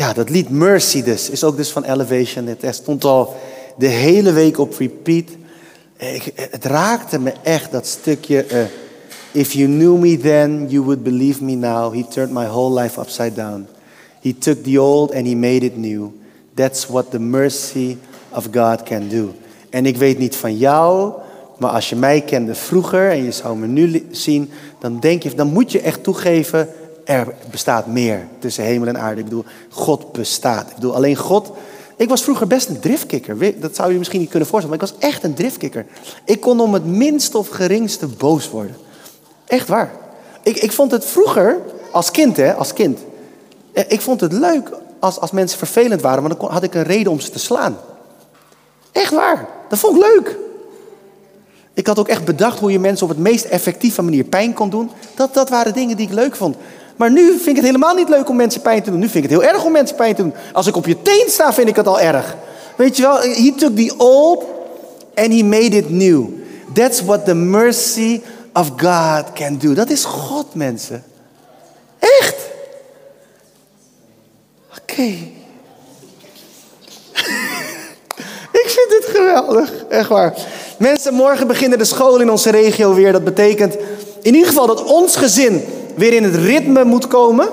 Ja, dat lied Mercy dus, is ook dus van Elevation. Het stond al de hele week op repeat. Het raakte me echt, dat stukje. eh, If you knew me then, you would believe me now. He turned my whole life upside down. He took the old and he made it new. That's what the mercy of God can do. En ik weet niet van jou, maar als je mij kende vroeger en je zou me nu zien, dan denk je, dan moet je echt toegeven, er bestaat meer tussen hemel en aarde. Ik bedoel, God bestaat. Ik bedoel, alleen God. Ik was vroeger best een driftkikker. Dat zou je misschien niet kunnen voorstellen, maar ik was echt een driftkikker. Ik kon om het minste of geringste boos worden. Echt waar. Ik, ik vond het vroeger, als kind hè, als kind. eh, Ik vond het leuk als, als mensen vervelend waren, want dan had ik een reden om ze te slaan. Echt waar. Dat vond ik leuk. Ik had ook echt bedacht hoe je mensen op het meest effectieve manier pijn kon doen. Dat, dat waren dingen die ik leuk vond. Maar nu vind ik het helemaal niet leuk om mensen pijn te doen. Nu vind ik het heel erg om mensen pijn te doen. Als ik op je teen sta, vind ik het al erg. Weet je wel, he took the old and he made it new. That's what the mercy of God can do. Dat is God, mensen. Echt. Oké. Ik vind dit geweldig, echt waar. Mensen, morgen beginnen de scholen in onze regio weer. Dat betekent in ieder geval dat ons gezin weer in het ritme moet komen.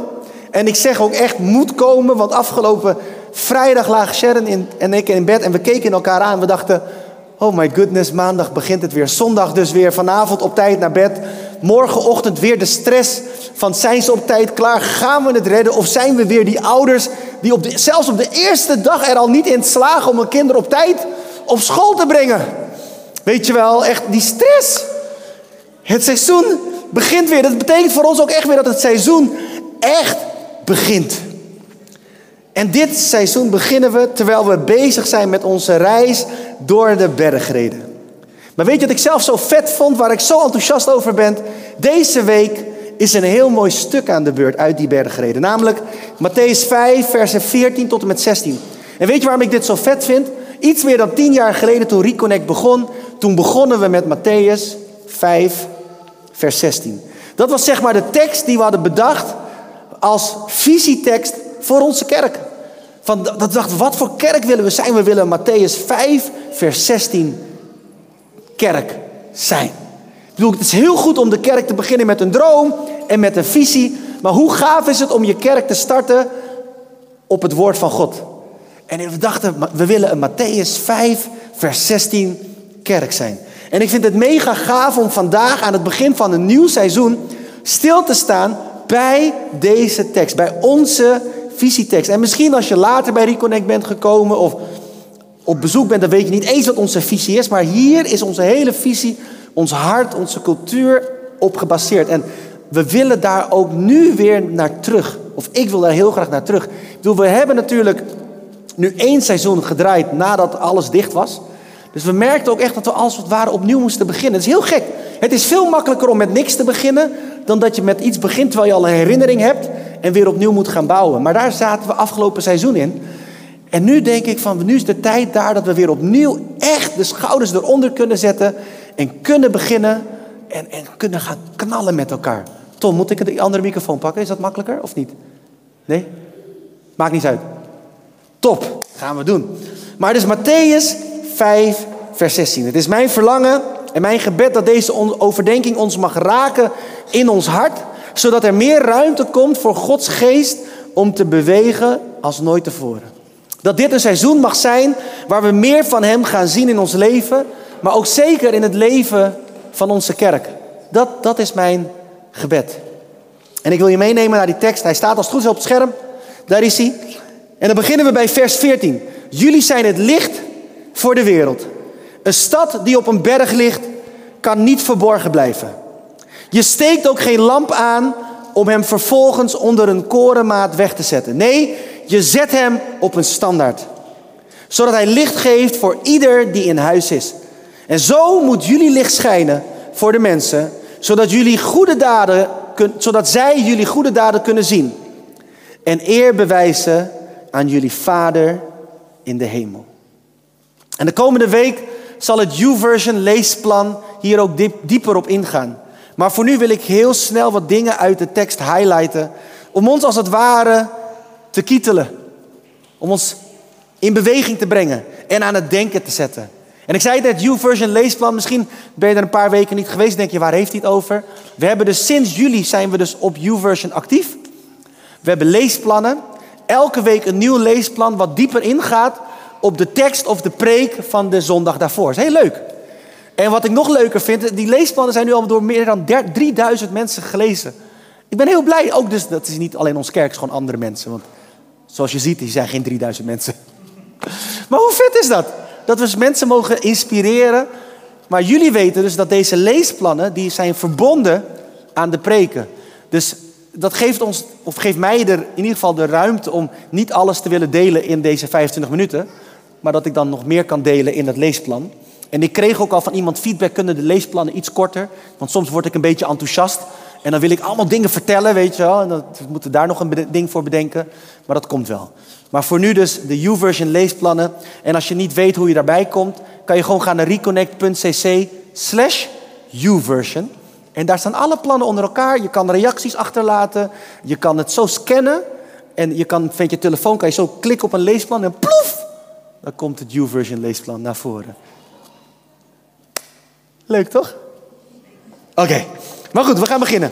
En ik zeg ook echt moet komen, want afgelopen vrijdag lagen Sharon in, en ik in bed en we keken elkaar aan. We dachten, oh my goodness, maandag begint het weer. Zondag dus weer, vanavond op tijd naar bed. Morgenochtend weer de stress van zijn ze op tijd klaar? Gaan we het redden? Of zijn we weer die ouders die op zelfs op de eerste dag er al niet in slagen om hun kinderen op tijd op school te brengen? Weet je wel, echt die stress. Het seizoen begint weer. Dat betekent voor ons ook echt weer dat het seizoen echt begint. En dit seizoen beginnen we terwijl we bezig zijn met onze reis door de bergreden. Maar weet je wat ik zelf zo vet vond, waar ik zo enthousiast over ben? Deze week is een heel mooi stuk aan de beurt uit die bergreden. Namelijk Matthäus 5, versen 14 tot en met 16. En weet je waarom ik dit zo vet vind? Iets meer dan tien jaar geleden toen Reconnect begon, toen begonnen we met Matthäus 5, vers 16. Dat was zeg maar de tekst die we hadden bedacht als visietekst voor onze kerk. Van, dat dachten we, wat voor kerk willen we zijn? We willen Matthäus 5, vers 16 kerk zijn. Ik bedoel, het is heel goed om de kerk te beginnen met een droom en met een visie. Maar hoe gaaf is het om je kerk te starten op het woord van God? En we dachten, we willen een Matthäus 5, vers 16 kerk zijn. En ik vind het mega gaaf om vandaag aan het begin van een nieuw seizoen stil te staan bij deze tekst, bij onze visietekst. En misschien als je later bij Reconnect bent gekomen of op bezoek bent, dan weet je niet eens wat onze visie is. Maar hier is onze hele visie, ons hart, onze cultuur op gebaseerd. En we willen daar ook nu weer naar terug. Of ik wil daar heel graag naar terug. Ik bedoel, we hebben natuurlijk nu één seizoen gedraaid nadat alles dicht was. Dus we merkten ook echt dat we als het ware opnieuw moesten beginnen. Het is heel gek. Het is veel makkelijker om met niks te beginnen dan dat je met iets begint terwijl je al een herinnering hebt en weer opnieuw moet gaan bouwen. Maar daar zaten we afgelopen seizoen in. En nu denk ik van, nu is de tijd daar dat we weer opnieuw echt de schouders eronder kunnen zetten en kunnen beginnen en, en kunnen gaan knallen met elkaar. Tom, moet ik een andere microfoon pakken? Is dat makkelijker of niet? Nee? Maakt niet uit. Top, gaan we doen. Maar dus Matthäus 5, vers 16. Het is mijn verlangen en mijn gebed dat deze overdenking ons mag raken in ons hart, zodat er meer ruimte komt voor Gods geest om te bewegen als nooit tevoren. Dat dit een seizoen mag zijn waar we meer van Hem gaan zien in ons leven, maar ook zeker in het leven van onze kerk. Dat, dat is mijn gebed. En ik wil je meenemen naar die tekst. Hij staat als het goed is op het scherm. Daar is hij. En dan beginnen we bij vers 14. Jullie zijn het licht voor de wereld. Een stad die op een berg ligt, kan niet verborgen blijven. Je steekt ook geen lamp aan om hem vervolgens onder een korenmaat weg te zetten. Nee, je zet hem op een standaard. Zodat hij licht geeft voor ieder die in huis is. En zo moet jullie licht schijnen voor de mensen, zodat, jullie goede daden, zodat zij jullie goede daden kunnen zien. En eer bewijzen aan jullie Vader in de hemel. En de komende week zal het YouVersion leesplan hier ook diep, dieper op ingaan. Maar voor nu wil ik heel snel wat dingen uit de tekst highlighten. Om ons als het ware te kietelen. Om ons in beweging te brengen en aan het denken te zetten. En ik zei net, YouVersion leesplan. Misschien ben je er een paar weken niet geweest. Denk je, waar heeft hij het over? We hebben dus sinds juli zijn we dus op YouVersion actief. We hebben leesplannen. Elke week een nieuw leesplan wat dieper ingaat op de tekst of de preek van de zondag daarvoor. Dat is heel leuk. En wat ik nog leuker vind, die leesplannen zijn nu al door meer dan 3000 mensen gelezen. Ik ben heel blij. Ook dus, dat is niet alleen ons kerk, gewoon andere mensen. Want zoals je ziet, die zijn geen 3000 mensen. Maar hoe vet is dat? Dat we dus mensen mogen inspireren. Maar jullie weten dus dat deze leesplannen, die zijn verbonden aan de preken. Dus dat geeft ons, of geeft mij er in ieder geval de ruimte om niet alles te willen delen in deze 25 minuten. Maar dat ik dan nog meer kan delen in het leesplan. En ik kreeg ook al van iemand feedback, kunnen de leesplannen iets korter? Want soms word ik een beetje enthousiast. En dan wil ik allemaal dingen vertellen, weet je wel. En dan moeten we daar nog een ding voor bedenken. Maar dat komt wel. Maar voor nu dus de YouVersion leesplannen. En als je niet weet hoe je daarbij komt, kan je gewoon gaan naar reconnect.cc slash YouVersion. En daar staan alle plannen onder elkaar. Je kan reacties achterlaten. Je kan het zo scannen. En je kan met je telefoon kan je zo klikken op een leesplan en ploef! Dan komt het YouVersion leesplan naar voren. Leuk toch? Oké, maar goed, we gaan beginnen.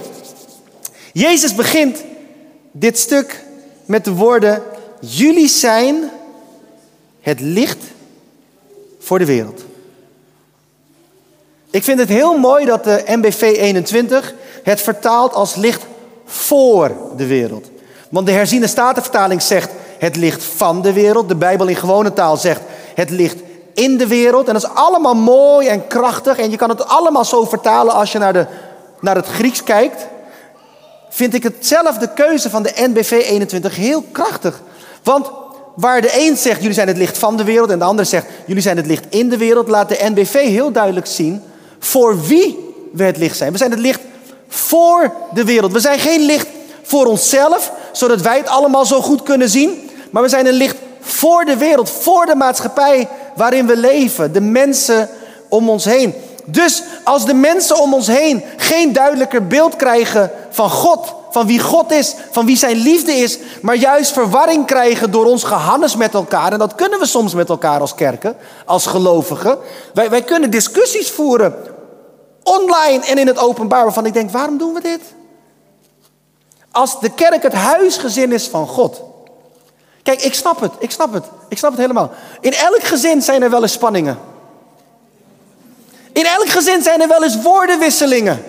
Jezus begint dit stuk met de woorden: Jullie zijn het licht voor de wereld. Ik vind het heel mooi dat de MBV 21 het vertaalt als licht voor de wereld. Want de herziene statenvertaling zegt het licht van de wereld. De Bijbel in gewone taal zegt het licht in de wereld. En dat is allemaal mooi en krachtig. En je kan het allemaal zo vertalen als je naar, de, naar het Grieks kijkt. Vind ik hetzelfde keuze van de NBV 21 heel krachtig. Want waar de een zegt jullie zijn het licht van de wereld en de ander zegt jullie zijn het licht in de wereld, laat de NBV heel duidelijk zien voor wie we het licht zijn. We zijn het licht voor de wereld. We zijn geen licht voor onszelf, zodat wij het allemaal zo goed kunnen zien. Maar we zijn een licht voor de wereld, voor de maatschappij waarin we leven, de mensen om ons heen. Dus als de mensen om ons heen geen duidelijker beeld krijgen van God, van wie God is, van wie zijn liefde is, maar juist verwarring krijgen door ons gehannes met elkaar, en dat kunnen we soms met elkaar als kerken, als gelovigen. Wij, wij kunnen discussies voeren, online en in het openbaar, waarvan ik denk, waarom doen we dit? Als de kerk het huisgezin is van God. Kijk, ik snap het, ik snap het, ik snap het helemaal. In elk gezin zijn er wel eens spanningen. In elk gezin zijn er wel eens woordenwisselingen.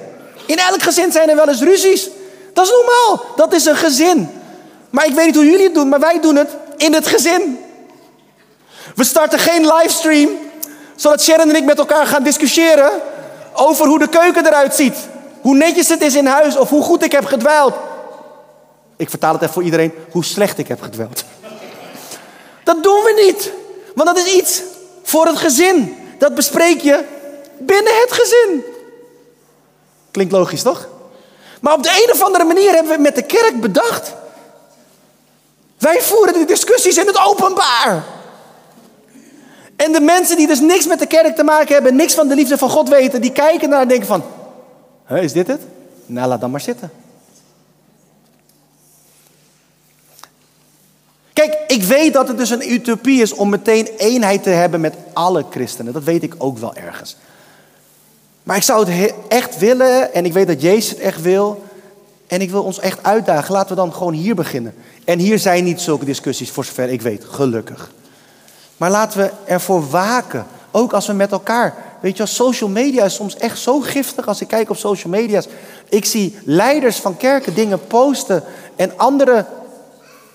In elk gezin zijn er wel eens ruzies. Dat is normaal. Dat is een gezin. Maar ik weet niet hoe jullie het doen, maar wij doen het in het gezin. We starten geen livestream, zodat Sharon en ik met elkaar gaan discussiëren over hoe de keuken eruit ziet. Hoe netjes het is in huis of hoe goed ik heb gedwijld. Ik vertaal het even voor iedereen, hoe slecht ik heb gedwijld. Dat doen we niet. Want dat is iets voor het gezin. Dat bespreek je binnen het gezin. Klinkt logisch, toch? Maar op de een of andere manier hebben we met de kerk bedacht. Wij voeren die discussies in het openbaar. En de mensen die dus niks met de kerk te maken hebben, niks van de liefde van God weten, die kijken naar en denken van, is dit het? Nou, laat dan maar zitten. Kijk, ik weet dat het dus een utopie is om meteen eenheid te hebben met alle christenen. Dat weet ik ook wel ergens. Maar ik zou het echt willen en ik weet dat Jezus het echt wil. En ik wil ons echt uitdagen. Laten we dan gewoon hier beginnen. En hier zijn niet zulke discussies, voor zover ik weet, gelukkig. Maar laten we ervoor waken. Ook als we met elkaar. Weet je, social media is soms echt zo giftig als ik kijk op social media's. Ik zie leiders van kerken dingen posten en andere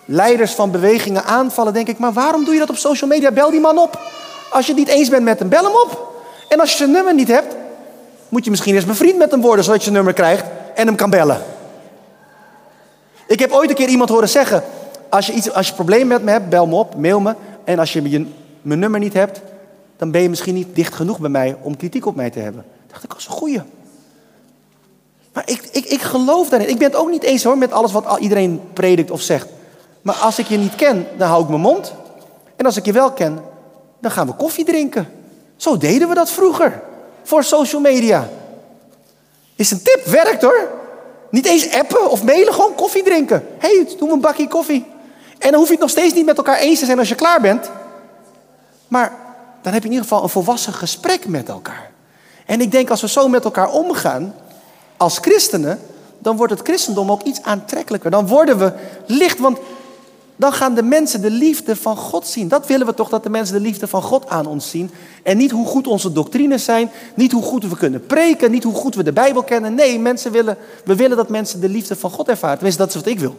leiders van bewegingen aanvallen. Denk ik, maar waarom doe je dat op social media? Bel die man op. Als je het niet eens bent met hem, bel hem op. En als je zijn nummer niet hebt, moet je misschien eens bevriend met hem worden, zodat je zijn nummer krijgt en hem kan bellen. Ik heb ooit een keer iemand horen zeggen: als je, iets, als je problemen met me hebt, bel me op, mail me. En als je mijn nummer niet hebt, dan ben je misschien niet dicht genoeg bij mij om kritiek op mij te hebben. dacht ik, als een goeie. Maar ik, ik, ik geloof daarin. Ik ben het ook niet eens hoor met alles wat iedereen predikt of zegt. Maar als ik je niet ken, dan hou ik mijn mond. En als ik je wel ken, dan gaan we koffie drinken. Zo deden we dat vroeger. Voor social media. Is een tip, werkt hoor. Niet eens appen of mailen, gewoon koffie drinken. Hé, hey, doe een bakje koffie. En dan hoef je het nog steeds niet met elkaar eens te zijn als je klaar bent. Maar dan heb je in ieder geval een volwassen gesprek met elkaar. En ik denk als we zo met elkaar omgaan, als christenen, dan wordt het christendom ook iets aantrekkelijker. Dan worden we licht, want dan gaan de mensen de liefde van God zien. Dat willen we toch, dat de mensen de liefde van God aan ons zien. En niet hoe goed onze doctrines zijn, niet hoe goed we kunnen preken, niet hoe goed we de Bijbel kennen. Nee, mensen willen, we willen dat mensen de liefde van God ervaren. Tenminste, dat is wat ik wil.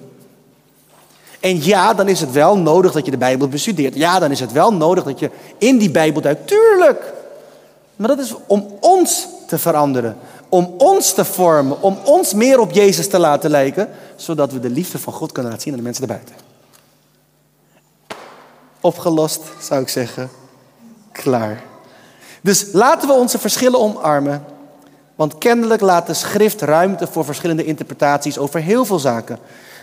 En ja, dan is het wel nodig dat je de Bijbel bestudeert. Ja, dan is het wel nodig dat je in die Bijbel duikt. Tuurlijk. Maar dat is om ons te veranderen. Om ons te vormen. Om ons meer op Jezus te laten lijken. Zodat we de liefde van God kunnen laten zien aan de mensen erbuiten. Opgelost, zou ik zeggen. Klaar. Dus laten we onze verschillen omarmen. Want kennelijk laat de schrift ruimte voor verschillende interpretaties over heel veel zaken.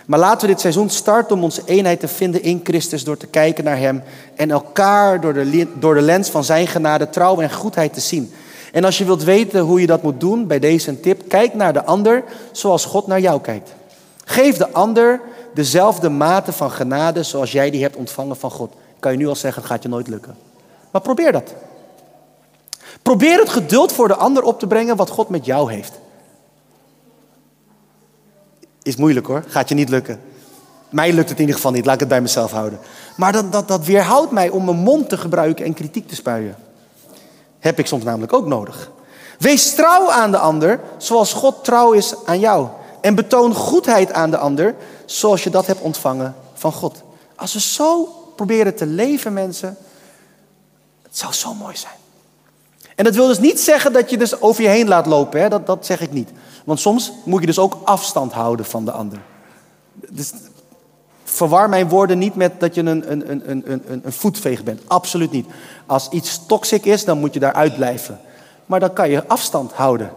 Maar laten we dit seizoen starten om onze eenheid te vinden in Christus door te kijken naar Hem en elkaar door de, door de lens van Zijn genade, trouw en goedheid te zien. En als je wilt weten hoe je dat moet doen, bij deze een tip, kijk naar de ander zoals God naar jou kijkt. Geef de ander dezelfde mate van genade zoals jij die hebt ontvangen van God. Kan je nu al zeggen, het gaat je nooit lukken. Maar probeer dat. Probeer het geduld voor de ander op te brengen wat God met jou heeft. Is moeilijk hoor, gaat je niet lukken. Mij lukt het in ieder geval niet, laat ik het bij mezelf houden. Maar dat, dat, dat weerhoudt mij om mijn mond te gebruiken en kritiek te spuien. Heb ik soms namelijk ook nodig. Wees trouw aan de ander zoals God trouw is aan jou. En betoon goedheid aan de ander zoals je dat hebt ontvangen van God. Als we zo proberen te leven, mensen, het zou zo mooi zijn. En dat wil dus niet zeggen dat je dus over je heen laat lopen, hè? Dat, dat zeg ik niet. Want soms moet je dus ook afstand houden van de ander. Dus verwar mijn woorden niet met dat je een, een, een, een, een, een voetveeg bent. Absoluut niet. Als iets toxic is, dan moet je daaruit blijven. Maar dan kan je afstand houden.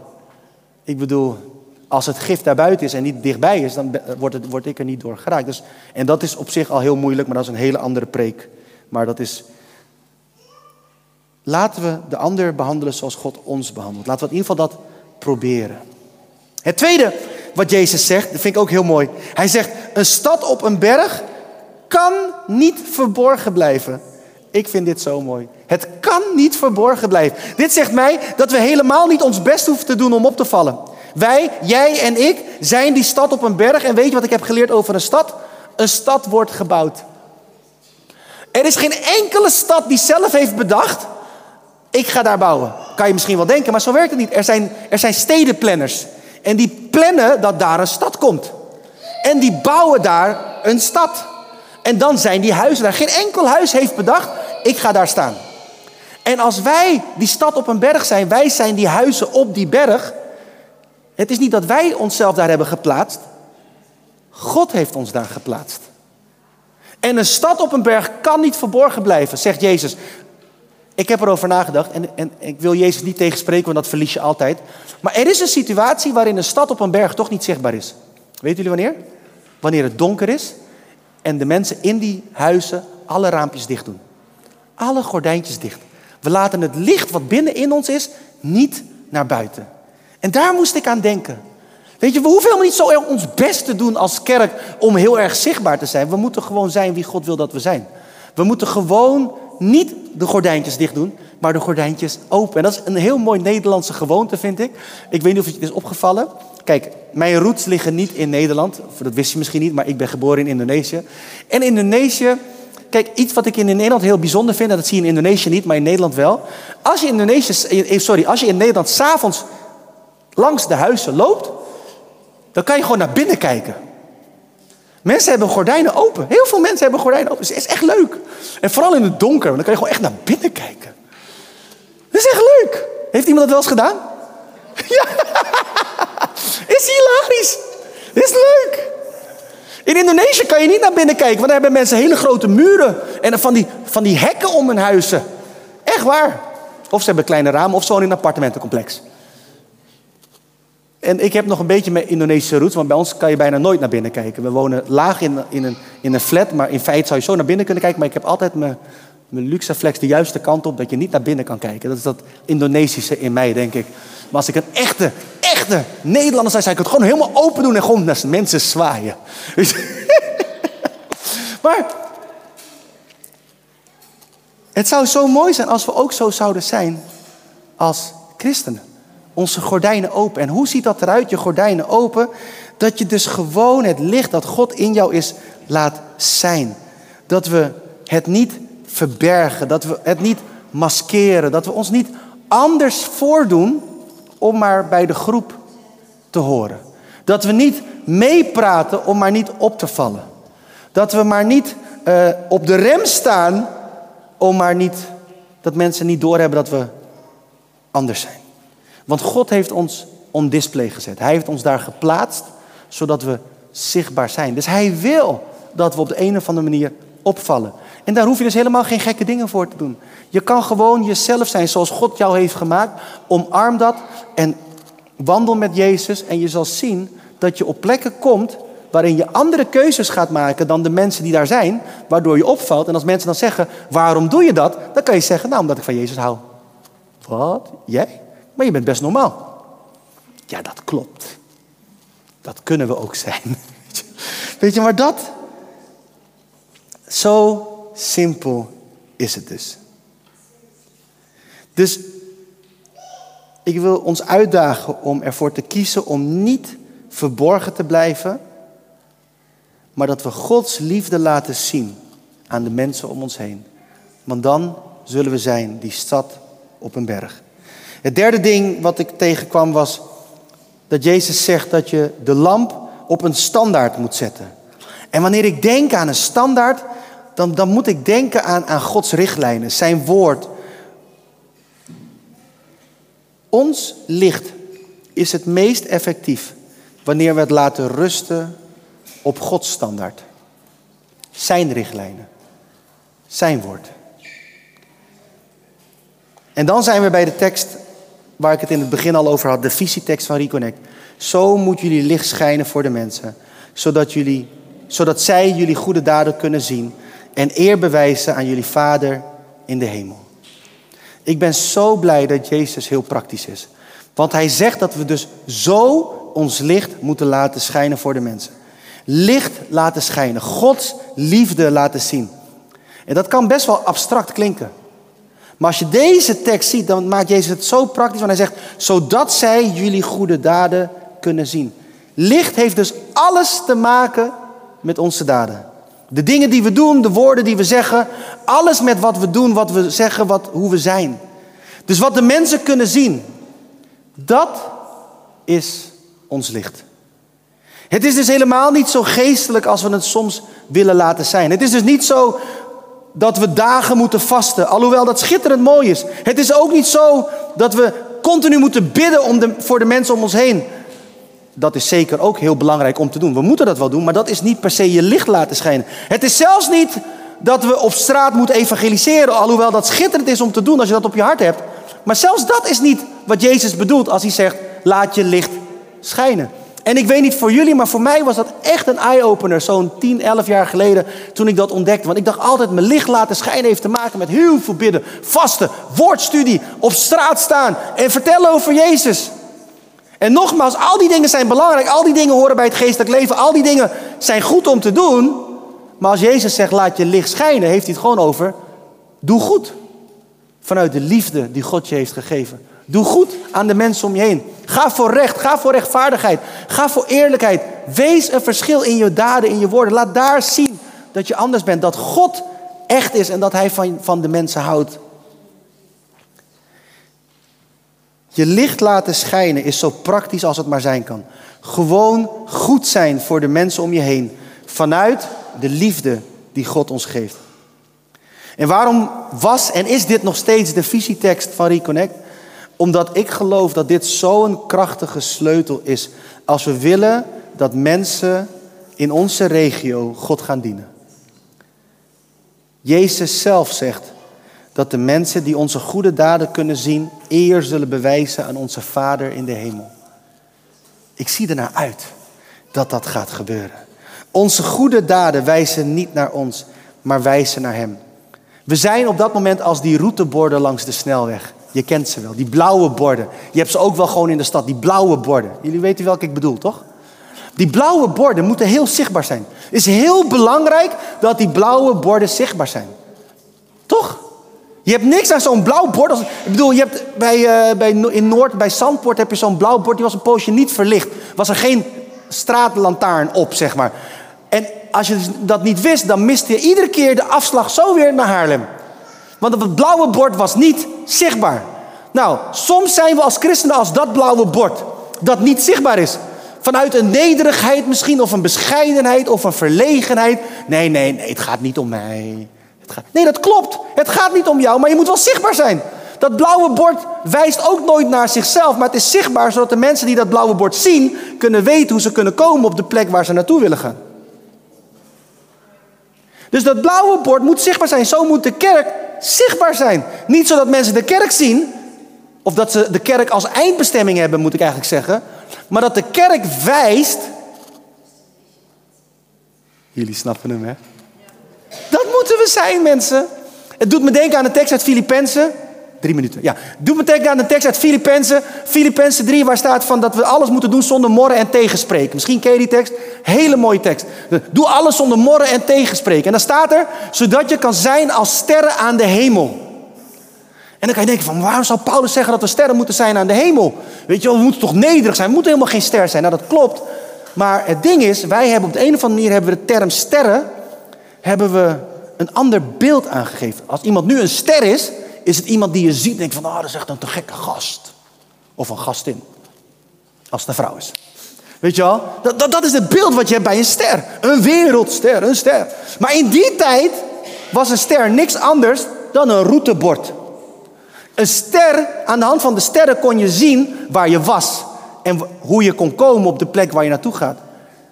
Ik bedoel, als het gif daar buiten is en niet dichtbij is, dan word, het, ik er niet door geraakt. Dus, en dat is op zich al heel moeilijk, maar dat is een hele andere preek. Maar dat is. Laten we de ander behandelen zoals God ons behandelt. Laten we in ieder geval dat proberen. Het tweede wat Jezus zegt, dat vind ik ook heel mooi. Hij zegt: Een stad op een berg kan niet verborgen blijven. Ik vind dit zo mooi. Het kan niet verborgen blijven. Dit zegt mij dat we helemaal niet ons best hoeven te doen om op te vallen. Wij, jij en ik, zijn die stad op een berg. En weet je wat ik heb geleerd over een stad? Een stad wordt gebouwd. Er is geen enkele stad die zelf heeft bedacht: ik ga daar bouwen. Kan je misschien wel denken, maar zo werkt het niet. Er zijn, er zijn stedenplanners. En die plannen dat daar een stad komt. En die bouwen daar een stad. En dan zijn die huizen daar. Geen enkel huis heeft bedacht, ik ga daar staan. En als wij die stad op een berg zijn, wij zijn die huizen op die berg. Het is niet dat wij onszelf daar hebben geplaatst. God heeft ons daar geplaatst. En een stad op een berg kan niet verborgen blijven, zegt Jezus. Ik heb erover nagedacht en, en ik wil Jezus niet tegenspreken, want dat verlies je altijd. Maar er is een situatie waarin een stad op een berg toch niet zichtbaar is. Weten jullie wanneer? Wanneer het donker is en de mensen in die huizen alle raampjes dicht doen. Alle gordijntjes dicht. We laten het licht wat binnen in ons is niet naar buiten. En daar moest ik aan denken. Weet je, we hoeven helemaal niet zo ons best te doen als kerk om heel erg zichtbaar te zijn. We moeten gewoon zijn wie God wil dat we zijn. We moeten gewoon niet de gordijntjes dicht doen, maar de gordijntjes open. En dat is een heel mooi Nederlandse gewoonte, vind ik. Ik weet niet of het je is opgevallen. Kijk, mijn roots liggen niet in Nederland. Dat wist je misschien niet, maar ik ben geboren in Indonesië. En Indonesië, kijk, iets wat ik in Nederland heel bijzonder vind, en dat zie je in Indonesië niet, maar in Nederland wel. Als je in, Indonesië, eh, sorry, als je in Nederland s'avonds langs de huizen loopt, dan kan je gewoon naar binnen kijken. Mensen hebben gordijnen open. Heel veel mensen hebben gordijnen open. Het is echt leuk. En vooral in het donker, want dan kan je gewoon echt naar binnen kijken. Dat is echt leuk. Heeft iemand dat wel eens gedaan? Ja. Is hilarisch. Dit is leuk. In Indonesië kan je niet naar binnen kijken, want daar hebben mensen hele grote muren en van die, van die hekken om hun huizen. Echt waar. Of ze hebben kleine ramen of zo in een appartementencomplex. En ik heb nog een beetje mijn Indonesische roots, want bij ons kan je bijna nooit naar binnen kijken. We wonen laag in, in, een, in een flat, maar in feite zou je zo naar binnen kunnen kijken. Maar ik heb altijd mijn, mijn luxe flex de juiste kant op, dat je niet naar binnen kan kijken. Dat is dat Indonesische in mij, denk ik. Maar als ik een echte, echte Nederlander zou, zou ik het gewoon helemaal open doen en gewoon naar mensen zwaaien. Maar het zou zo mooi zijn als we ook zo zouden zijn als christenen. Onze gordijnen open. En hoe ziet dat eruit, je gordijnen open? Dat je dus gewoon het licht dat God in jou is laat zijn. Dat we het niet verbergen, dat we het niet maskeren, dat we ons niet anders voordoen om maar bij de groep te horen. Dat we niet meepraten om maar niet op te vallen. Dat we maar niet uh, op de rem staan om maar niet dat mensen niet doorhebben dat we anders zijn. Want God heeft ons on display gezet. Hij heeft ons daar geplaatst zodat we zichtbaar zijn. Dus hij wil dat we op de een of andere manier opvallen. En daar hoef je dus helemaal geen gekke dingen voor te doen. Je kan gewoon jezelf zijn zoals God jou heeft gemaakt. Omarm dat en wandel met Jezus. En je zal zien dat je op plekken komt waarin je andere keuzes gaat maken dan de mensen die daar zijn, waardoor je opvalt. En als mensen dan zeggen, waarom doe je dat? Dan kan je zeggen, nou omdat ik van Jezus hou. Wat? Jij? Maar je bent best normaal. Ja, dat klopt. Dat kunnen we ook zijn. Weet je, maar dat, zo simpel is het dus. Dus ik wil ons uitdagen om ervoor te kiezen om niet verborgen te blijven, maar dat we Gods liefde laten zien aan de mensen om ons heen. Want dan zullen we zijn die stad op een berg. Het derde ding wat ik tegenkwam was dat Jezus zegt dat je de lamp op een standaard moet zetten. En wanneer ik denk aan een standaard, dan, dan moet ik denken aan, aan Gods richtlijnen, zijn woord. Ons licht is het meest effectief wanneer we het laten rusten op Gods standaard. Zijn richtlijnen. Zijn woord. En dan zijn we bij de tekst waar ik het in het begin al over had, de visietekst van Reconnect. Zo moet jullie licht schijnen voor de mensen, zodat, jullie, zodat zij jullie goede daden kunnen zien en eer bewijzen aan jullie Vader in de hemel. Ik ben zo blij dat Jezus heel praktisch is. Want hij zegt dat we dus zo ons licht moeten laten schijnen voor de mensen. Licht laten schijnen, Gods liefde laten zien. En dat kan best wel abstract klinken. Maar als je deze tekst ziet, dan maakt Jezus het zo praktisch. Want hij zegt, zodat zij jullie goede daden kunnen zien. Licht heeft dus alles te maken met onze daden. De dingen die we doen, de woorden die we zeggen, alles met wat we doen, wat we zeggen, wat, hoe we zijn. Dus wat de mensen kunnen zien, dat is ons licht. Het is dus helemaal niet zo geestelijk als we het soms willen laten zijn. Het is dus niet zo dat we dagen moeten vasten, alhoewel dat schitterend mooi is. Het is ook niet zo dat we continu moeten bidden om de, voor de mensen om ons heen. Dat is zeker ook heel belangrijk om te doen. We moeten dat wel doen, maar dat is niet per se je licht laten schijnen. Het is zelfs niet dat we op straat moeten evangeliseren, alhoewel dat schitterend is om te doen als je dat op je hart hebt. Maar zelfs dat is niet wat Jezus bedoelt als hij zegt: laat je licht schijnen. En ik weet niet voor jullie, maar voor mij was dat echt een eye-opener. Zo'n 10, 11 jaar geleden toen ik dat ontdekte. Want ik dacht altijd, mijn licht laten schijnen heeft te maken met heel veel bidden. Vasten, woordstudie, op straat staan en vertellen over Jezus. En nogmaals, al die dingen zijn belangrijk. Al die dingen horen bij het geestelijk leven. Al die dingen zijn goed om te doen. Maar als Jezus zegt, laat je licht schijnen, heeft hij het gewoon over, doe goed. Vanuit de liefde die God je heeft gegeven. Doe goed aan de mensen om je heen. Ga voor recht, ga voor rechtvaardigheid, ga voor eerlijkheid. Wees een verschil in je daden, in je woorden. Laat daar zien dat je anders bent, dat God echt is en dat Hij van, van de mensen houdt. Je licht laten schijnen is zo praktisch als het maar zijn kan. Gewoon goed zijn voor de mensen om je heen. Vanuit de liefde die God ons geeft. En waarom was en is dit nog steeds de visietekst van Reconnect? Omdat ik geloof dat dit zo'n krachtige sleutel is als we willen dat mensen in onze regio God gaan dienen. Jezus zelf zegt dat de mensen die onze goede daden kunnen zien, eer zullen bewijzen aan onze Vader in de hemel. Ik zie er naar uit dat dat gaat gebeuren. Onze goede daden wijzen niet naar ons, maar wijzen naar Hem. We zijn op dat moment als die routeborden langs de snelweg. Je kent ze wel, die blauwe borden. Je hebt ze ook wel gewoon in de stad, die blauwe borden. Jullie weten welke ik bedoel, toch? Die blauwe borden moeten heel zichtbaar zijn. Het is heel belangrijk dat die blauwe borden zichtbaar zijn. Toch? Je hebt niks aan zo'n blauw bord. Ik bedoel, je hebt bij, eh, bij, in Noord, bij Zandpoort heb je zo'n blauw bord. Die was een poosje niet verlicht. Was er geen straatlantaarn op, zeg maar. En als je dat niet wist, dan miste je iedere keer de afslag zo weer naar Haarlem. Want het blauwe bord was niet zichtbaar. Nou, soms zijn we als christenen als dat blauwe bord. Dat niet zichtbaar is. Vanuit een nederigheid misschien, of een bescheidenheid, of een verlegenheid. Nee, nee, nee, het gaat niet om mij. Het gaat... Nee, dat klopt. Het gaat niet om jou, maar je moet wel zichtbaar zijn. Dat blauwe bord wijst ook nooit naar zichzelf, maar het is zichtbaar zodat de mensen die dat blauwe bord zien, kunnen weten hoe ze kunnen komen op de plek waar ze naartoe willen gaan. Dus dat blauwe bord moet zichtbaar zijn. Zo moet de kerk zichtbaar zijn. Niet zodat mensen de kerk zien, of dat ze de kerk als eindbestemming hebben, moet ik eigenlijk zeggen. Maar dat de kerk wijst. Jullie snappen hem, hè? Dat moeten we zijn, mensen. Het doet me denken aan de tekst uit Filippenzen. Drie minuten, ja. Doet me denken aan de tekst uit Filippenzen. Filippenzen 3, waar staat van dat we alles moeten doen zonder morren en tegenspreken. Misschien ken je die tekst. Hele mooie tekst. Doe alles zonder morren en tegenspreken. En dan staat er, zodat je kan zijn als sterren aan de hemel. En dan kan je denken van, waarom zou Paulus zeggen dat we sterren moeten zijn aan de hemel? Weet je wel, we moeten toch nederig zijn. We moeten helemaal geen ster zijn. Nou, dat klopt. Maar het ding is, wij hebben op de een of andere manier hebben we de term sterren, hebben we een ander beeld aangegeven. Als iemand nu een ster is, is het iemand die je ziet en denkt van, ah, dat is echt een te gekke gast. Of een gastin. Als het een vrouw is. Weet je wel? Dat, dat, dat is het beeld wat je hebt bij een ster. Een wereldster, een ster. Maar in die tijd was een ster niks anders dan een routebord. Een ster, aan de hand van de sterren kon je zien waar je was. En hoe je kon komen op de plek waar je naartoe gaat.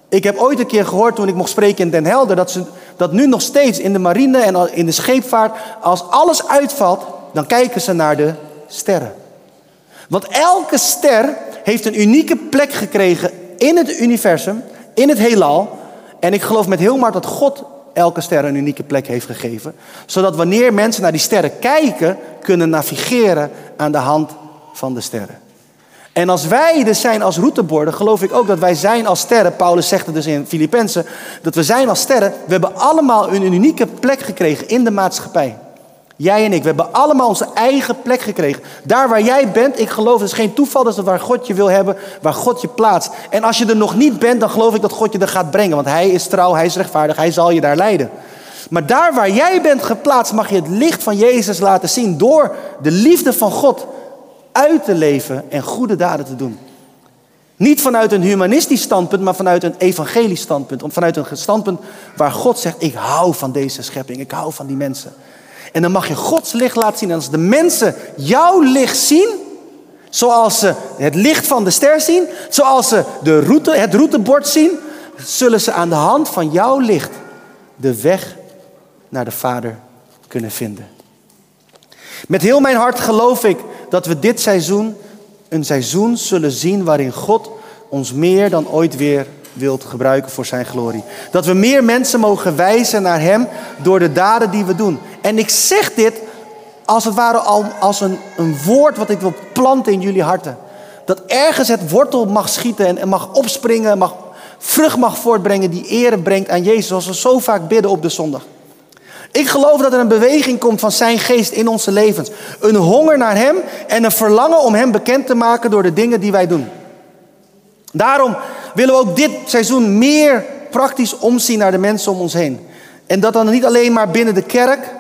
Ik heb ooit een keer gehoord toen ik mocht spreken in Den Helder... dat, ze, dat nu nog steeds in de marine en in de scheepvaart... als alles uitvalt, dan kijken ze naar de sterren. Want elke ster heeft een unieke plek gekregen in het universum, in het heelal. En ik geloof met heel hard dat God elke ster een unieke plek heeft gegeven. Zodat wanneer mensen naar die sterren kijken, kunnen navigeren aan de hand van de sterren. En als wij dus zijn als routeborden, geloof ik ook dat wij zijn als sterren. Paulus zegt het dus in Filippenzen, dat we zijn als sterren. We hebben allemaal een unieke plek gekregen in de maatschappij. Jij en ik, we hebben allemaal onze eigen plek gekregen. Daar waar jij bent, ik geloof, het is geen toeval, dat waar God je wil hebben, waar God je plaatst. En als je er nog niet bent, dan geloof ik dat God je er gaat brengen. Want Hij is trouw, Hij is rechtvaardig, Hij zal je daar leiden. Maar daar waar jij bent geplaatst, mag je het licht van Jezus laten zien door de liefde van God uit te leven en goede daden te doen. Niet vanuit een humanistisch standpunt, maar vanuit een evangelisch standpunt. Vanuit een standpunt waar God zegt, ik hou van deze schepping, ik hou van die mensen. En dan mag je Gods licht laten zien. En als de mensen jouw licht zien, zoals ze het licht van de ster zien, zoals ze de route, het routebord zien, zullen ze aan de hand van jouw licht de weg naar de Vader kunnen vinden. Met heel mijn hart geloof ik dat we dit seizoen een seizoen zullen zien waarin God ons meer dan ooit weer wilt gebruiken voor zijn glorie. Dat we meer mensen mogen wijzen naar Hem door de daden die we doen. En ik zeg dit als het ware al als een, een woord wat ik wil planten in jullie harten. Dat ergens het wortel mag schieten en mag opspringen, mag, vrucht mag voortbrengen die ere brengt aan Jezus. Zoals we zo vaak bidden op de zondag. Ik geloof dat er een beweging komt van zijn geest in onze levens. Een honger naar Hem en een verlangen om Hem bekend te maken door de dingen die wij doen. Daarom willen we ook dit seizoen meer praktisch omzien naar de mensen om ons heen. En dat dan niet alleen maar binnen de kerk.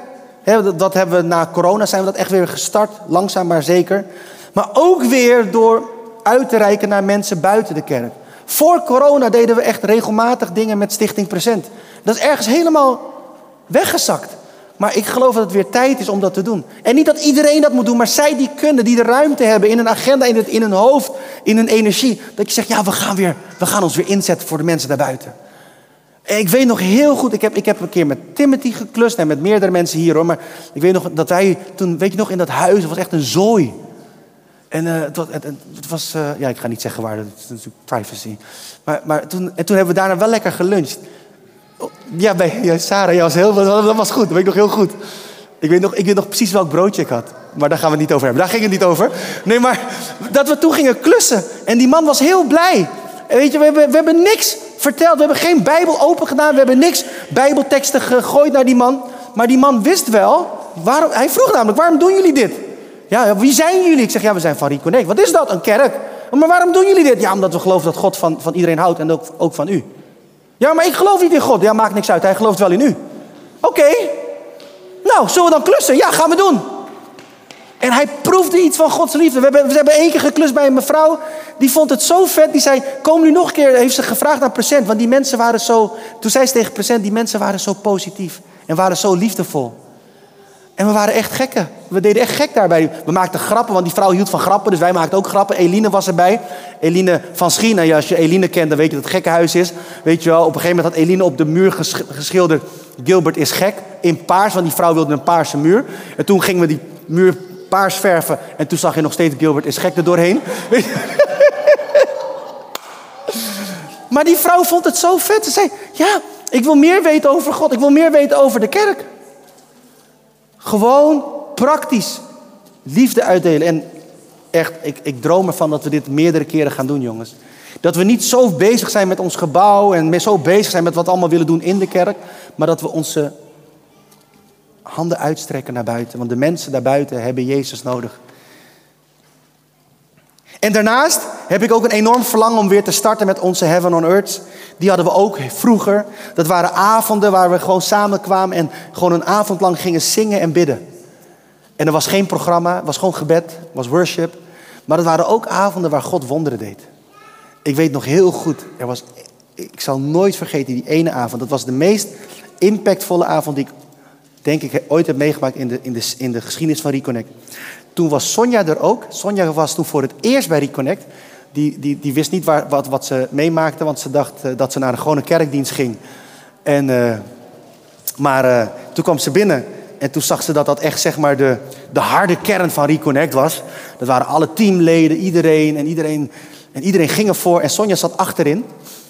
Dat, hebben we na corona zijn we dat echt weer gestart, langzaam maar zeker. Maar ook weer door uit te reiken naar mensen buiten de kerk. Voor corona deden we echt regelmatig dingen met Stichting Present. Dat is ergens helemaal weggezakt. Maar ik geloof dat het weer tijd is om dat te doen. En niet dat iedereen dat moet doen, maar zij die kunnen, die de ruimte hebben in een agenda, in, het, in hun hoofd, in hun energie. Dat je zegt, ja, we gaan, weer, we gaan ons weer inzetten voor de mensen daarbuiten. Ik weet nog heel goed, ik heb, ik heb een keer met Timothy geklust en met meerdere mensen hier hoor. Maar ik weet nog dat wij toen, weet je nog, in dat huis, het was echt een zooi. En uh, was, het, het was uh, ja, ik ga niet zeggen waar, dat is natuurlijk privacy. Maar, maar toen, en toen hebben we daarna wel lekker geluncht. Ja, bij Sarah, ja, was heel, dat was goed. Dat weet ik nog heel goed. Ik weet, nog, ik weet nog precies welk broodje ik had. Maar daar gaan we het niet over hebben. Daar ging het niet over. Nee, maar dat we toen gingen klussen. En die man was heel blij. Weet je, we hebben, we hebben niks verteld. We hebben geen Bijbel open gedaan. We hebben niks Bijbelteksten gegooid naar die man. Maar die man wist wel, waarom, hij vroeg namelijk, waarom doen jullie dit? Ja, wie zijn jullie? Ik zeg, ja, we zijn van Reconnect. Wat is dat? Een kerk. Maar waarom doen jullie dit? Ja, omdat we geloven dat God van, van iedereen houdt en ook, ook van u. Ja, maar ik geloof niet in God. Ja, maakt niks uit. Hij gelooft wel in u. Oké. Nou, zullen we dan klussen? Ja, gaan we doen. En hij proefde iets van Gods liefde. We hebben, we hebben één keer geklust bij een mevrouw. Die vond het zo vet. Die zei, kom nu nog een keer. Heeft ze gevraagd naar present. Want die mensen waren zo... Toen zei ze tegen present, die mensen waren zo positief. En waren zo liefdevol. En we waren echt gekken. We deden echt gek daarbij. We maakten grappen, want die vrouw hield van grappen. Dus wij maakten ook grappen. Eline was erbij. Eline van Schien. En als je Eline kent, dan weet je dat het gekkenhuis is. Weet je wel, op een gegeven moment had Eline op de muur geschilderd... Gilbert is gek. In paars, want die vrouw wilde een paarse muur. En toen gingen we die muur paars verven. En toen zag je nog steeds Gilbert is gek er doorheen. maar die vrouw vond het zo vet. Ze zei, ja, ik wil meer weten over God. Ik wil meer weten over de kerk. Gewoon praktisch liefde uitdelen. En echt, ik, ik droom ervan dat we dit meerdere keren gaan doen, jongens. Dat we niet zo bezig zijn met ons gebouw en zo bezig zijn met wat we allemaal willen doen in de kerk. Maar dat we onze handen uitstrekken naar buiten. Want de mensen daarbuiten hebben Jezus nodig. En daarnaast heb ik ook een enorm verlangen om weer te starten met onze Heaven on Earth. Die hadden we ook vroeger. Dat waren avonden waar we gewoon samenkwamen en gewoon een avond lang gingen zingen en bidden. En er was geen programma, het was gewoon gebed, was worship. Maar het waren ook avonden waar God wonderen deed. Ik weet nog heel goed, er was, ik zal nooit vergeten die ene avond. Dat was de meest impactvolle avond die ik denk ik ooit heb meegemaakt in de, in de, in de geschiedenis van Reconnect. Toen was Sonja er ook. Sonja was toen voor het eerst bij Reconnect. Die, die, die wist niet waar, wat, wat ze meemaakte, want ze dacht eh, dat ze naar een gewone kerkdienst ging. En, uh, maar uh, toen kwam ze binnen en toen zag ze dat dat echt zeg maar de, de harde kern van Reconnect was. Dat waren alle teamleden, iedereen en iedereen, en iedereen ging ervoor. En Sonja zat achterin.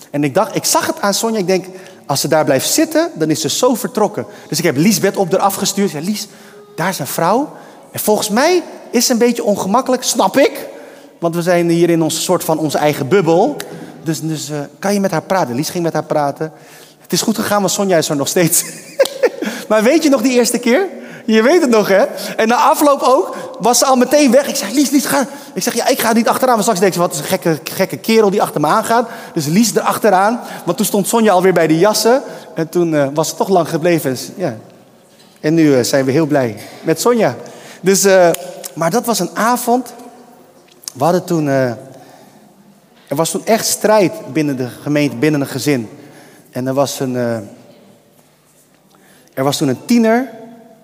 En ik dacht, ik zag het aan Sonja, ik denk, als ze daar blijft zitten, dan is ze zo vertrokken. Dus ik heb Liesbeth op eraf gestuurd. Ja, Lies, daar is een vrouw. En volgens mij is ze een beetje ongemakkelijk, snap ik. Want we zijn hier in onze soort van onze eigen bubbel. Dus, dus uh, kan je met haar praten? Lies ging met haar praten. Het is goed gegaan, want Sonja is er nog steeds. maar weet je nog die eerste keer? Je weet het nog, hè? En na afloop ook was ze al meteen weg. Ik zeg, Lies, Lies, ga. Ik zeg, ja, ik ga niet achteraan. Maar straks denk ze, wat is een gekke, gekke kerel die achter me aangaat. Dus Lies er achteraan. Want toen stond Sonja alweer bij de jassen. En toen uh, was ze toch lang gebleven. Ja. En nu uh, zijn we heel blij met Sonja. Dus, uh, maar dat was een avond. We hadden toen... er was toen echt strijd binnen de gemeente, binnen een gezin. En er was een... er was toen een tiener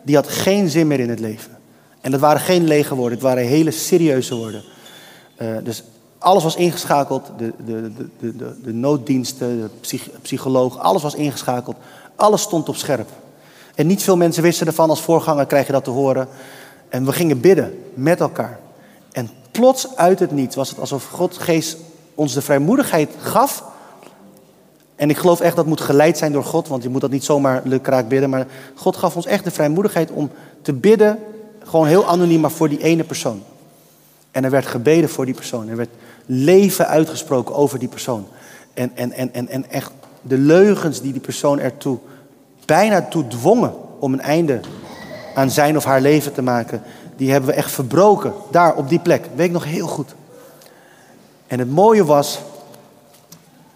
die had geen zin meer in het leven. En dat waren geen lege woorden, het waren hele serieuze woorden. Uh, dus alles was ingeschakeld, de, de, de, de, de nooddiensten, de psych, psycholoog, alles was ingeschakeld. Alles stond op scherp. En niet veel mensen wisten ervan, als voorganger krijg je dat te horen. En we gingen bidden met elkaar. En plots uit het niets was het alsof God geest ons de vrijmoedigheid gaf en ik geloof echt dat moet geleid zijn door God, want je moet dat niet zomaar lukraak bidden. Maar God gaf ons echt de vrijmoedigheid om te bidden, gewoon heel anoniem, maar voor die ene persoon. En er werd gebeden voor die persoon. Er werd leven uitgesproken over die persoon. En, en, en, en, en echt de leugens die die persoon ertoe bijna toe dwongen om een einde aan zijn of haar leven te maken, die hebben we echt verbroken. Daar op die plek. weet ik nog heel goed. En het mooie was,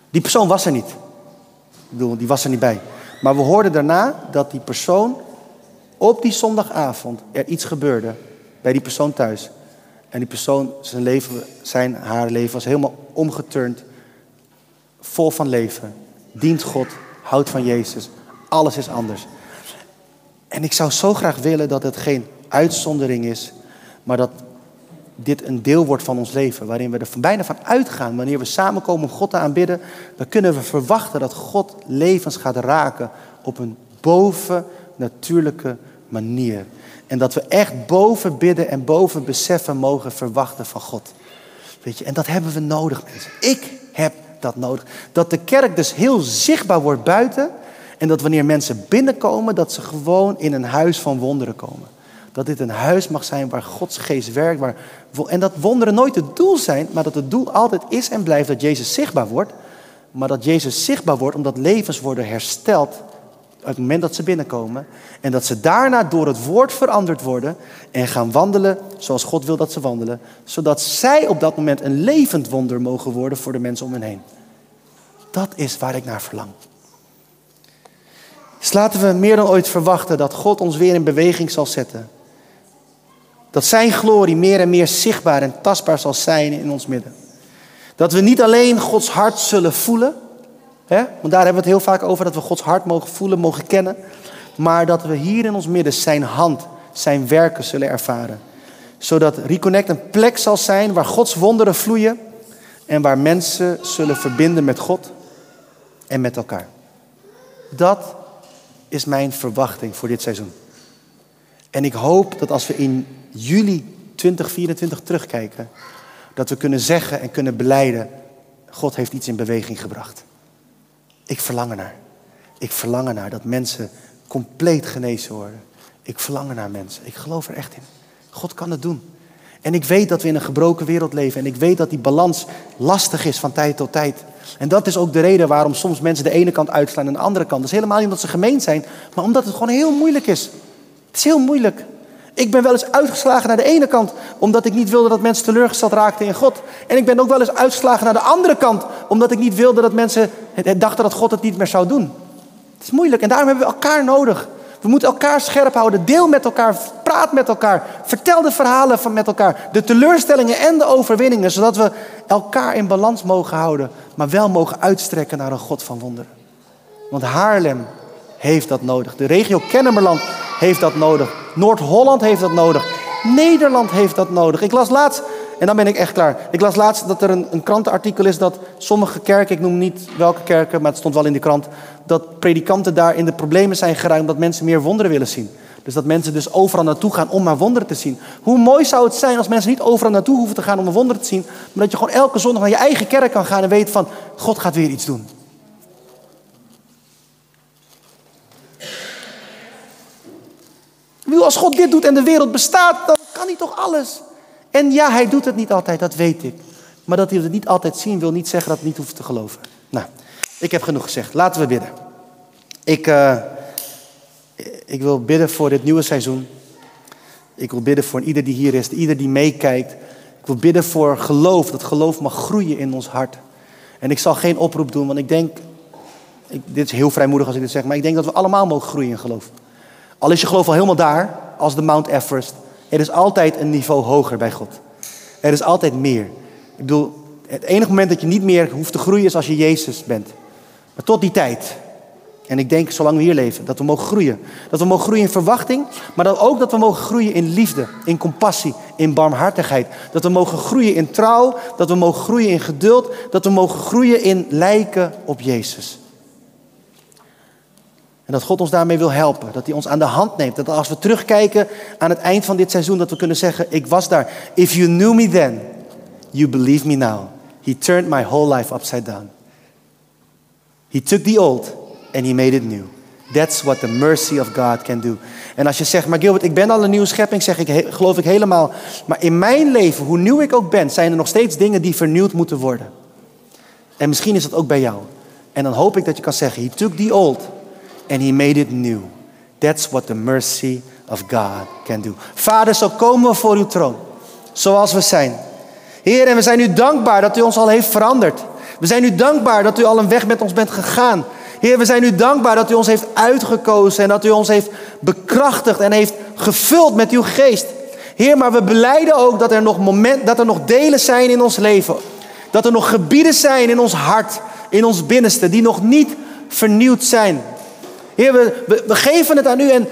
die persoon was er niet. Ik bedoel, die was er niet bij. Maar we hoorden daarna dat die persoon op die zondagavond er iets gebeurde bij die persoon thuis. En die persoon, zijn leven, zijn, haar leven was helemaal omgeturnd. Vol van leven. Dient God, houdt van Jezus. Alles is anders. En ik zou zo graag willen dat het geen uitzondering is, maar dat dit een deel wordt van ons leven. Waarin we er bijna van uitgaan. Wanneer we samenkomen om God te aanbidden. Dan kunnen we verwachten dat God levens gaat raken op een bovennatuurlijke manier. En dat we echt boven bidden en boven beseffen mogen verwachten van God. Weet je, en dat hebben we nodig, mensen. Ik heb dat nodig. Dat de kerk dus heel zichtbaar wordt buiten. En dat wanneer mensen binnenkomen, dat ze gewoon in een huis van wonderen komen. Dat dit een huis mag zijn waar Gods geest werkt. Waar, en dat wonderen nooit het doel zijn, maar dat het doel altijd is en blijft dat Jezus zichtbaar wordt. Maar dat Jezus zichtbaar wordt omdat levens worden hersteld het moment dat ze binnenkomen. En dat ze daarna door het woord veranderd worden en gaan wandelen zoals God wil dat ze wandelen. Zodat zij op dat moment een levend wonder mogen worden voor de mensen om hen heen. Dat is waar ik naar verlang. Dus laten we meer dan ooit verwachten dat God ons weer in beweging zal zetten. Dat Zijn glorie meer en meer zichtbaar en tastbaar zal zijn in ons midden. Dat we niet alleen Gods hart zullen voelen, want daar hebben we het heel vaak over, dat we Gods hart mogen voelen, mogen kennen. Maar dat we hier in ons midden Zijn hand, Zijn werken zullen ervaren. Zodat Reconnect een plek zal zijn waar Gods wonderen vloeien en waar mensen zullen verbinden met God en met elkaar. Dat is mijn verwachting voor dit seizoen. En ik hoop dat als we in juli 2024 terugkijken, dat we kunnen zeggen en kunnen beleiden, God heeft iets in beweging gebracht. Ik verlang ernaar. Ik verlang ernaar dat mensen compleet genezen worden. Ik verlang ernaar mensen. Ik geloof er echt in. God kan het doen. En ik weet dat we in een gebroken wereld leven. En ik weet dat die balans lastig is van tijd tot tijd. En dat is ook de reden waarom soms mensen de ene kant uitslaan en de andere kant. Dat is helemaal niet omdat ze gemeen zijn, maar omdat het gewoon heel moeilijk is. Het is heel moeilijk. Ik ben wel eens uitgeslagen naar de ene kant, omdat ik niet wilde dat mensen teleurgesteld raakten in God. En ik ben ook wel eens uitgeslagen naar de andere kant, omdat ik niet wilde dat mensen dachten dat God het niet meer zou doen. Het is moeilijk en daarom hebben we elkaar nodig. We moeten elkaar scherp houden. Deel met elkaar. Praat met elkaar. Vertel de verhalen van met elkaar. De teleurstellingen en de overwinningen. Zodat we elkaar in balans mogen houden. Maar wel mogen uitstrekken naar een God van wonderen. Want Haarlem heeft dat nodig. De regio Kennemerland heeft dat nodig. Noord-Holland heeft dat nodig. Nederland heeft dat nodig. Ik las laatst, en dan ben ik echt klaar. Ik las laatst dat er een, een krantenartikel is dat sommige kerken, ik noem niet welke kerken, maar het stond wel in de krant, dat predikanten daar in de problemen zijn geraakt omdat mensen meer wonderen willen zien. Dus dat mensen dus overal naartoe gaan om maar wonderen te zien. Hoe mooi zou het zijn als mensen niet overal naartoe hoeven te gaan om een wonderen te zien, maar dat je gewoon elke zondag naar je eigen kerk kan gaan en weet van God gaat weer iets doen. Als God dit doet en de wereld bestaat, dan kan hij toch alles. En ja, hij doet het niet altijd, dat weet ik. Maar dat hij het niet altijd zien wil niet zeggen dat hij niet hoeft te geloven. Nou, ik heb genoeg gezegd. Laten we bidden. Ik, uh, ik wil bidden voor dit nieuwe seizoen. Ik wil bidden voor ieder die hier is, ieder die meekijkt. Ik wil bidden voor geloof, dat geloof mag groeien in ons hart. En ik zal geen oproep doen, want ik denk, ik, dit is heel vrijmoedig als ik dit zeg, maar ik denk dat we allemaal mogen groeien in geloof. Al is je geloof al helemaal daar, als de Mount Everest, er is altijd een niveau hoger bij God. Er is altijd meer. Ik bedoel, het enige moment dat je niet meer hoeft te groeien is als je Jezus bent. Maar tot die tijd, en ik denk zolang we hier leven, dat we mogen groeien. Dat we mogen groeien in verwachting, maar dat ook dat we mogen groeien in liefde, in compassie, in barmhartigheid. Dat we mogen groeien in trouw, dat we mogen groeien in geduld, dat we mogen groeien in lijken op Jezus. En dat God ons daarmee wil helpen. Dat hij ons aan de hand neemt. Dat als we terugkijken aan het eind van dit seizoen, dat we kunnen zeggen: Ik was daar. If you knew me then, you believe me now. He turned my whole life upside down. He took the old and he made it new. That's what the mercy of God can do. En als je zegt, maar Gilbert, ik ben al een nieuwe schepping, zeg ik, geloof ik helemaal. Maar in mijn leven, hoe nieuw ik ook ben, zijn er nog steeds dingen die vernieuwd moeten worden. En misschien is dat ook bij jou. En dan hoop ik dat je kan zeggen, he took the old and he made it new. That's what the mercy of God can do. Vader, zo komen we voor uw troon, zoals we zijn. Heer, en we zijn u dankbaar dat u ons al heeft veranderd. We zijn u dankbaar dat u al een weg met ons bent gegaan. Heer, we zijn u dankbaar dat u ons heeft uitgekozen en dat u ons heeft bekrachtigd en heeft gevuld met uw geest. Heer, maar we beleiden ook dat er nog, moment, dat er nog delen zijn in ons leven. Dat er nog gebieden zijn in ons hart, in ons binnenste, die nog niet vernieuwd zijn. Heer, we, geven het aan u en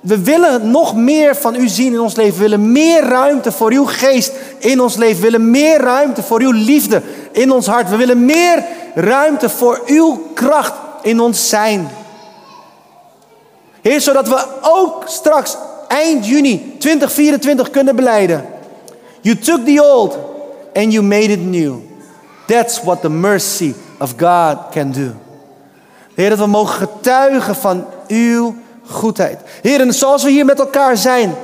we willen nog meer van u zien in ons leven. We willen meer ruimte voor uw geest in ons leven. We willen meer ruimte voor uw liefde in ons hart. We willen meer ruimte voor uw kracht in ons zijn. Heer, zodat we ook straks eind juni 2024 kunnen beleiden. You took the old and you made it new. That's what the mercy of God can do. Heer, dat we mogen getuigen van uw goedheid. Heer, en zoals we hier met elkaar zijn,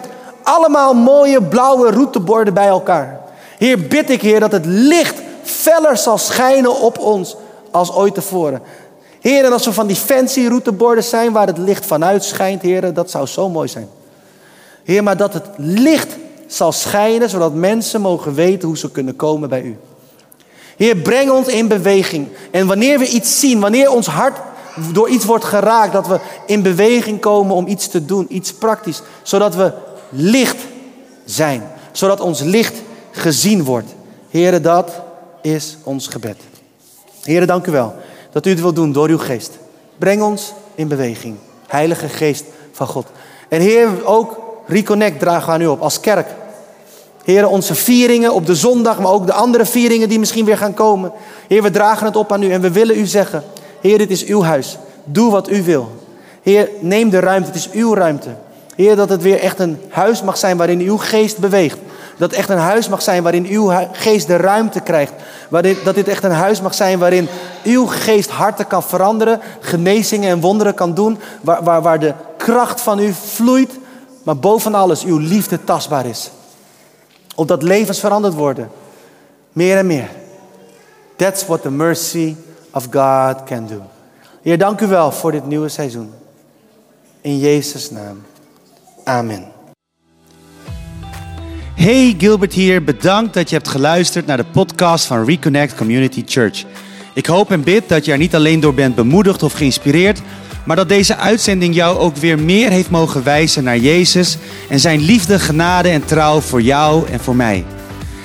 allemaal mooie blauwe routeborden bij elkaar. Heer, bid ik, Heer, dat het licht feller zal schijnen op ons als ooit tevoren. Heer, en als we van die fancy routeborden zijn waar het licht vanuit schijnt, Heer, dat zou zo mooi zijn. Heer, maar dat het licht zal schijnen, zodat mensen mogen weten hoe ze kunnen komen bij U. Heer, breng ons in beweging. En wanneer we iets zien, wanneer ons hart door iets wordt geraakt, dat we in beweging komen om iets te doen, iets praktisch, zodat we licht zijn, zodat ons licht gezien wordt. Heer, dat is ons gebed. Heer, dank u wel dat u het wilt doen door uw geest. Breng ons in beweging. Heilige geest van God. En Heer, ook Reconnect dragen we aan u op als kerk. Heer, onze vieringen op de zondag, maar ook de andere vieringen die misschien weer gaan komen. Heer, we dragen het op aan u en we willen u zeggen, Heer, dit is uw huis. Doe wat u wil. Heer, neem de ruimte, het is uw ruimte. Heer, dat het weer echt een huis mag zijn waarin uw geest beweegt. Dat echt een huis mag zijn waarin uw geest de ruimte krijgt. Dat dit echt een huis mag zijn waarin uw geest harten kan veranderen, genezingen en wonderen kan doen. Waar, waar, waar de kracht van u vloeit, maar boven alles uw liefde tastbaar is. Opdat levens veranderd worden. Meer en meer. That's what the mercy of God can do. Heer, dank u wel voor dit nieuwe seizoen. In Jezus' naam. Amen. Hey, Gilbert hier. Bedankt dat je hebt geluisterd naar de podcast van Reconnect Community Church. Ik hoop en bid dat je er niet alleen door bent bemoedigd of geïnspireerd, maar dat deze uitzending jou ook weer meer heeft mogen wijzen naar Jezus en zijn liefde, genade en trouw voor jou en voor mij.